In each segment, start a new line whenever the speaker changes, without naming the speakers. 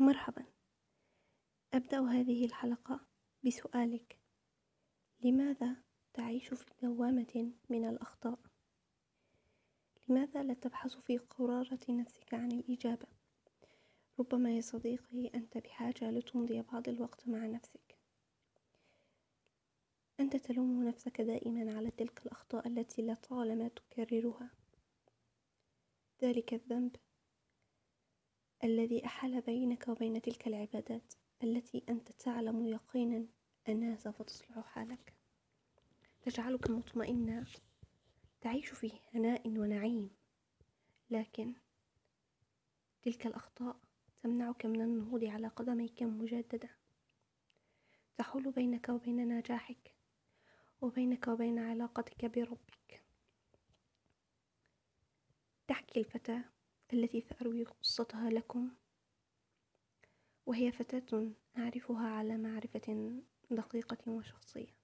مرحبا أبدأ هذه الحلقة بسؤالك لماذا تعيش في دوامة من الأخطاء؟ لماذا لا تبحث في قرارة نفسك عن الإجابة؟ ربما يا صديقي أنت بحاجة لتمضي بعض الوقت مع نفسك أنت تلوم نفسك دائما على تلك الأخطاء التي لطالما تكررها ذلك الذنب الذي أحال بينك وبين تلك العبادات التي أنت تعلم يقينا أنها سوف تصلح حالك. تجعلك مطمئنا. تعيش في هناء ونعيم. لكن تلك الأخطاء تمنعك من النهوض على قدميك مجددا. تحول بينك وبين نجاحك وبينك وبين علاقتك بربك. تحكي الفتاة التي سأروي قصتها لكم. وهي فتاة أعرفها على معرفة دقيقة وشخصية.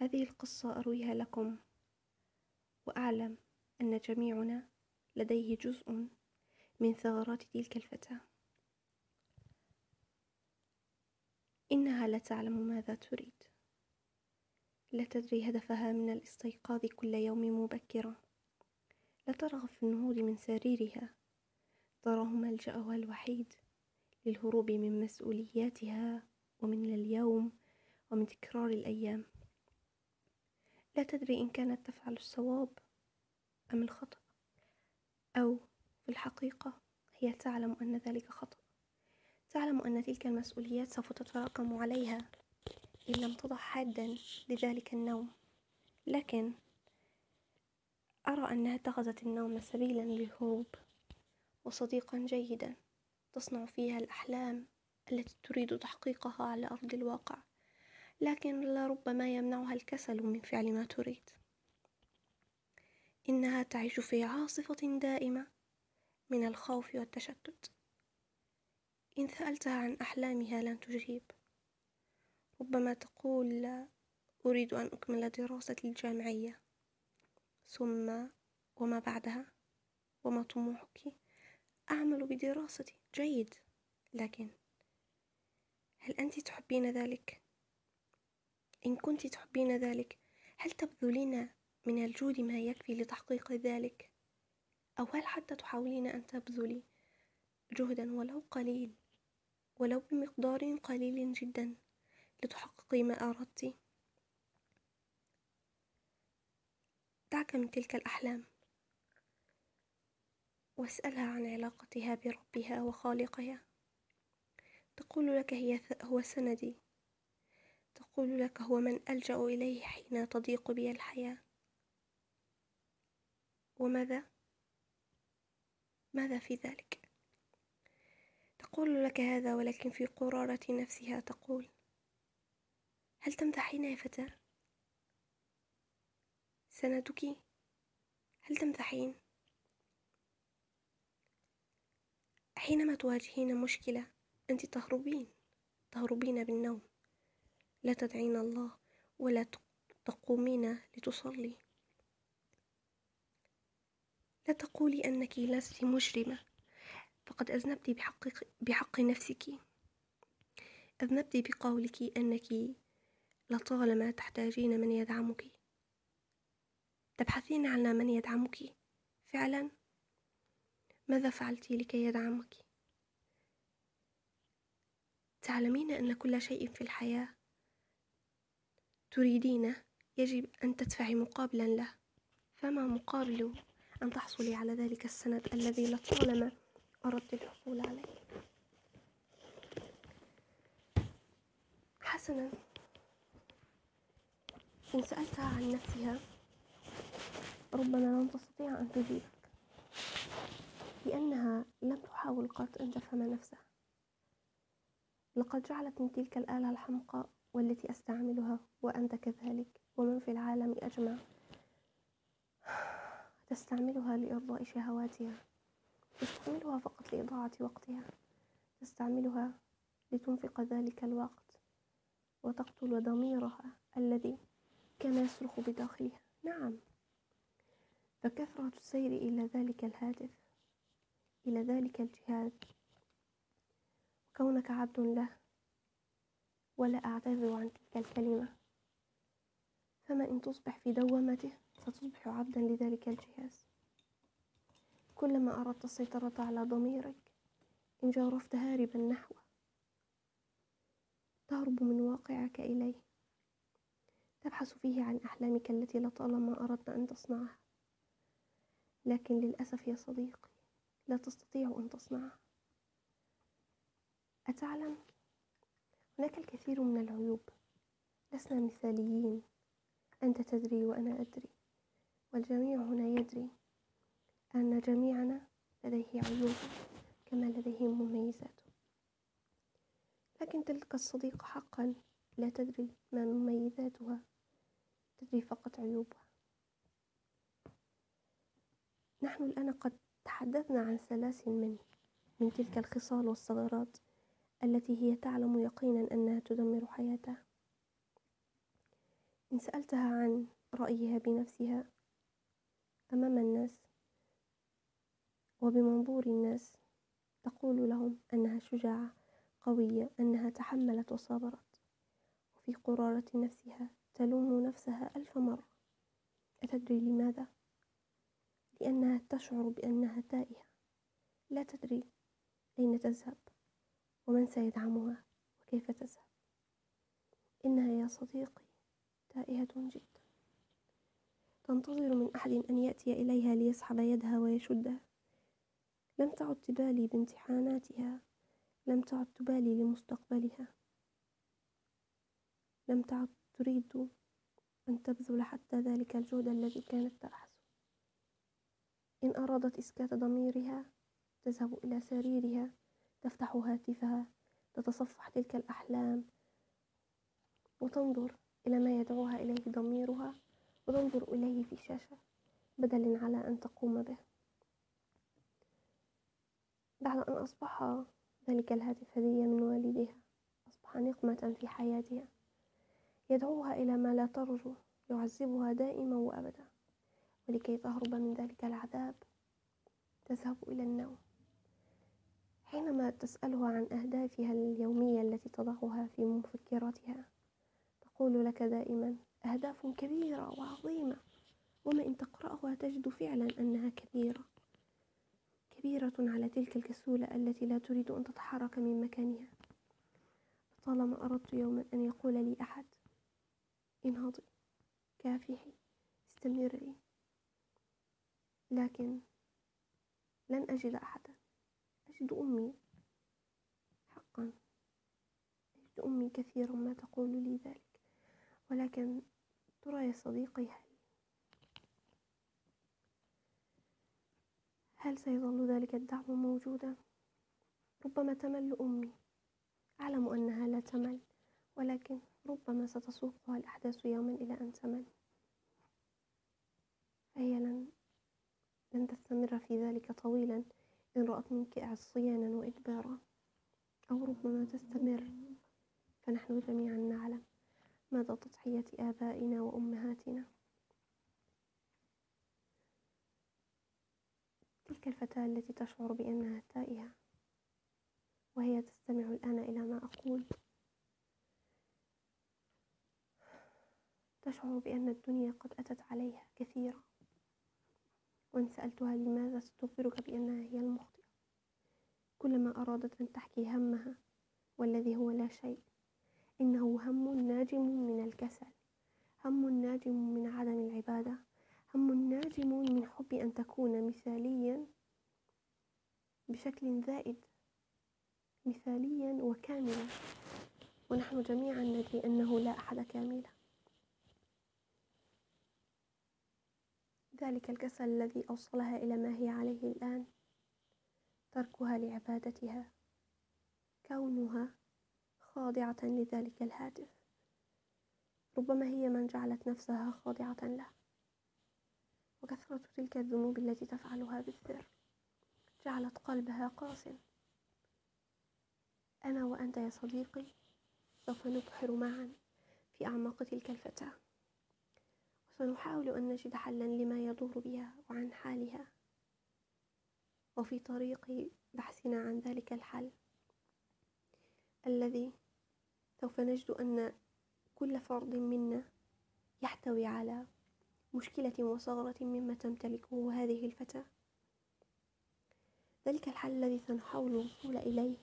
هذه القصة أرويها لكم. وأعلم أن جميعنا لديه جزء من ثغرات تلك الفتاة. إنها لا تعلم ماذا تريد. لا تدري هدفها من الاستيقاظ كل يوم مبكرا. لا ترغب في النهوض من سريرها. تراه ملجأها الوحيد للهروب من مسؤولياتها ومن اليوم ومن تكرار الأيام. لا تدري إن كانت تفعل الصواب أم الخطأ أو في الحقيقة هي تعلم أن ذلك خطأ. تعلم أن تلك المسؤوليات سوف تتراكم عليها إن لم تضع حدا لذلك النوم. لكن أرى أنها اتخذت النوم سبيلا للهروب وصديقا جيدا تصنع فيها الأحلام التي تريد تحقيقها على أرض الواقع لكن لربما يمنعها الكسل من فعل ما تريد. إنها تعيش في عاصفة دائمة من الخوف والتشتت. إن سألتها عن أحلامها لن تجيب. ربما تقول أريد أن أكمل دراستي الجامعية. ثم وما بعدها وما طموحك أعمل بدراستي جيد لكن هل أنت تحبين ذلك؟ إن كنت تحبين ذلك هل تبذلين من الجود ما يكفي لتحقيق ذلك؟ أو هل حتى تحاولين أن تبذلي جهدا ولو قليل ولو بمقدار قليل جدا لتحققي ما أردت دعك من تلك الأحلام. واسألها عن علاقتها بربها وخالقها. تقول لك هي هو سندي. تقول لك هو من ألجأ إليه حين تضيق بي الحياة. وماذا؟ ماذا في ذلك؟ تقول لك هذا ولكن في قرارة نفسها تقول هل تمزحين يا فتاة؟ سندك. هل تمزحين حينما تواجهين مشكلة أنت تهربين تهربين بالنوم. لا تدعين الله ولا تقومين لتصلي. لا تقولي أنك لست مجرمة. فقد أذنبت بحق, بحق نفسك. أذنبت بقولك أنك لطالما تحتاجين من يدعمك. تبحثين عن من يدعمك؟ فعلا. ماذا فعلت لكي يدعمك؟ تعلمين أن كل شيء في الحياة تريدينه يجب أن تدفعي مقابلا له. فما مقابل أن تحصلي على ذلك السند الذي لطالما أردت الحصول عليه؟ حسنا. إن سألتها عن نفسها ربما لن تستطيع أن تجيبك لأنها لم تحاول قط أن تفهم نفسها. لقد جعلت من تلك الآلة الحمقاء والتي أستعملها وأنت كذلك ومن في العالم أجمع. تستعملها لإرضاء شهواتها تستعملها فقط لإضاعة وقتها تستعملها لتنفق ذلك الوقت وتقتل ضميرها الذي كان يصرخ بداخلها. نعم. فكثرة السير إلى ذلك الهدف إلى ذلك الجهاد كونك عبد له ولا أعتذر عن تلك الكلمة. فما إن تصبح في دوامته ستصبح عبدا لذلك الجهاز. كلما أردت السيطرة على ضميرك إن جارفت هاربا نحوه تهرب من واقعك إليه. تبحث فيه عن أحلامك التي لطالما أردت أن تصنعها. لكن للأسف يا صديقي لا تستطيع أن تصنعها أتعلم؟ هناك الكثير من العيوب. لسنا مثاليين. أنت تدري وأنا أدري. والجميع هنا يدري أن جميعنا لديه عيوب كما لديه مميزات. لكن تلك الصديقة حقا لا تدري ما مميزاتها. تدري فقط عيوبها. نحن الآن قد تحدثنا عن سلاسل من من تلك الخصال والثغرات التي هي تعلم يقينا أنها تدمر حياتها. إن سألتها عن رأيها بنفسها أمام الناس وبمنظور الناس تقول لهم أنها شجاعة قوية أنها تحملت وصبرت وفي قرارة نفسها تلوم نفسها ألف مرة. أتدري لماذا؟ لأنها تشعر بأنها تائهة. لا تدري أين تذهب ومن سيدعمها وكيف تذهب. إنها يا صديقي تائهة جدا. تنتظر من أحد أن يأتي إليها ليسحب يدها ويشدها. لم تعد تبالي بامتحاناتها. لم تعد تبالي لمستقبلها. لم تعد تريد أن تبذل حتى ذلك الجهد الذي كانت تبحث إن أرادت إسكات ضميرها تذهب إلى سريرها تفتح هاتفها تتصفح تلك الأحلام وتنظر إلى ما يدعوها إليه ضميرها وتنظر إليه في الشاشة بدلا على أن تقوم به. بعد أن أصبح ذلك الهاتف هدية من والدها أصبح نقمة في حياتها. يدعوها إلى ما لا ترجو يعذبها دائما وأبدا. ولكي تهرب من ذلك العذاب تذهب إلى النوم. حينما تسألها عن أهدافها اليومية التي تضعها في مفكراتها تقول لك دائما أهداف كبيرة وعظيمة وما إن تقرأها تجد فعلا أنها كبيرة. كبيرة على تلك الكسولة التي لا تريد أن تتحرك من مكانها. طالما أردت يوما أن يقول لي أحد انهضي كافحي استمري لكن لن أجد أحدا. أجد أمي حقا. أجد أمي كثيرا ما تقول لي ذلك. ولكن ترى يا صديقي هل هل سيظل ذلك الدعم موجودا؟ ربما تمل أمي. أعلم أنها لا تمل ولكن ربما ستسوقها الأحداث يوما إلى أن تمل. فهي لن لن تستمر في ذلك طويلا. إن رأت منك عصيانا وادبارا أو ربما تستمر فنحن جميعا نعلم مدى تضحية آبائنا وأمهاتنا. تلك الفتاة التي تشعر بأنها تائهة وهي تستمع الآن إلى ما أقول. تشعر بأن الدنيا قد أتت عليها كثيرا. وإن سألتها لماذا ستخبرك بأنها هي المخطئة؟ كلما أرادت أن تحكي همها والذي هو لا شيء إنه هم ناجم من الكسل هم ناجم من عدم العبادة هم ناجم من حب أن تكون مثاليا بشكل زائد مثاليا وكاملا. ونحن جميعا ندري أنه لا أحد كاملا. ذلك الكسل الذي أوصلها إلى ما هي عليه الآن؟ تركها لعبادتها كونها خاضعة لذلك الهاتف. ربما هي من جعلت نفسها خاضعة له. وكثرة تلك الذنوب التي تفعلها بالسر جعلت قلبها قاس أنا وأنت يا صديقي سوف نبحر معا في أعماق تلك الفتاة. وسنحاول أن نجد حلا لما يدور بها وعن حالها وفي طريق بحثنا عن ذلك الحل الذي سوف نجد أن كل فرد منا يحتوي على مشكلة وثغرة مما تمتلكه هذه الفتاة. ذلك الحل الذي سنحاول الوصول إليه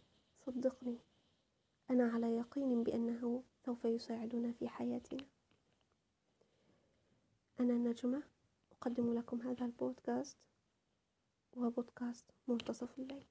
صدقني أنا على يقين بأنه سوف يساعدنا في حياتنا. أنا نجمة أقدم لكم هذا البودكاست وبودكاست منتصف الليل.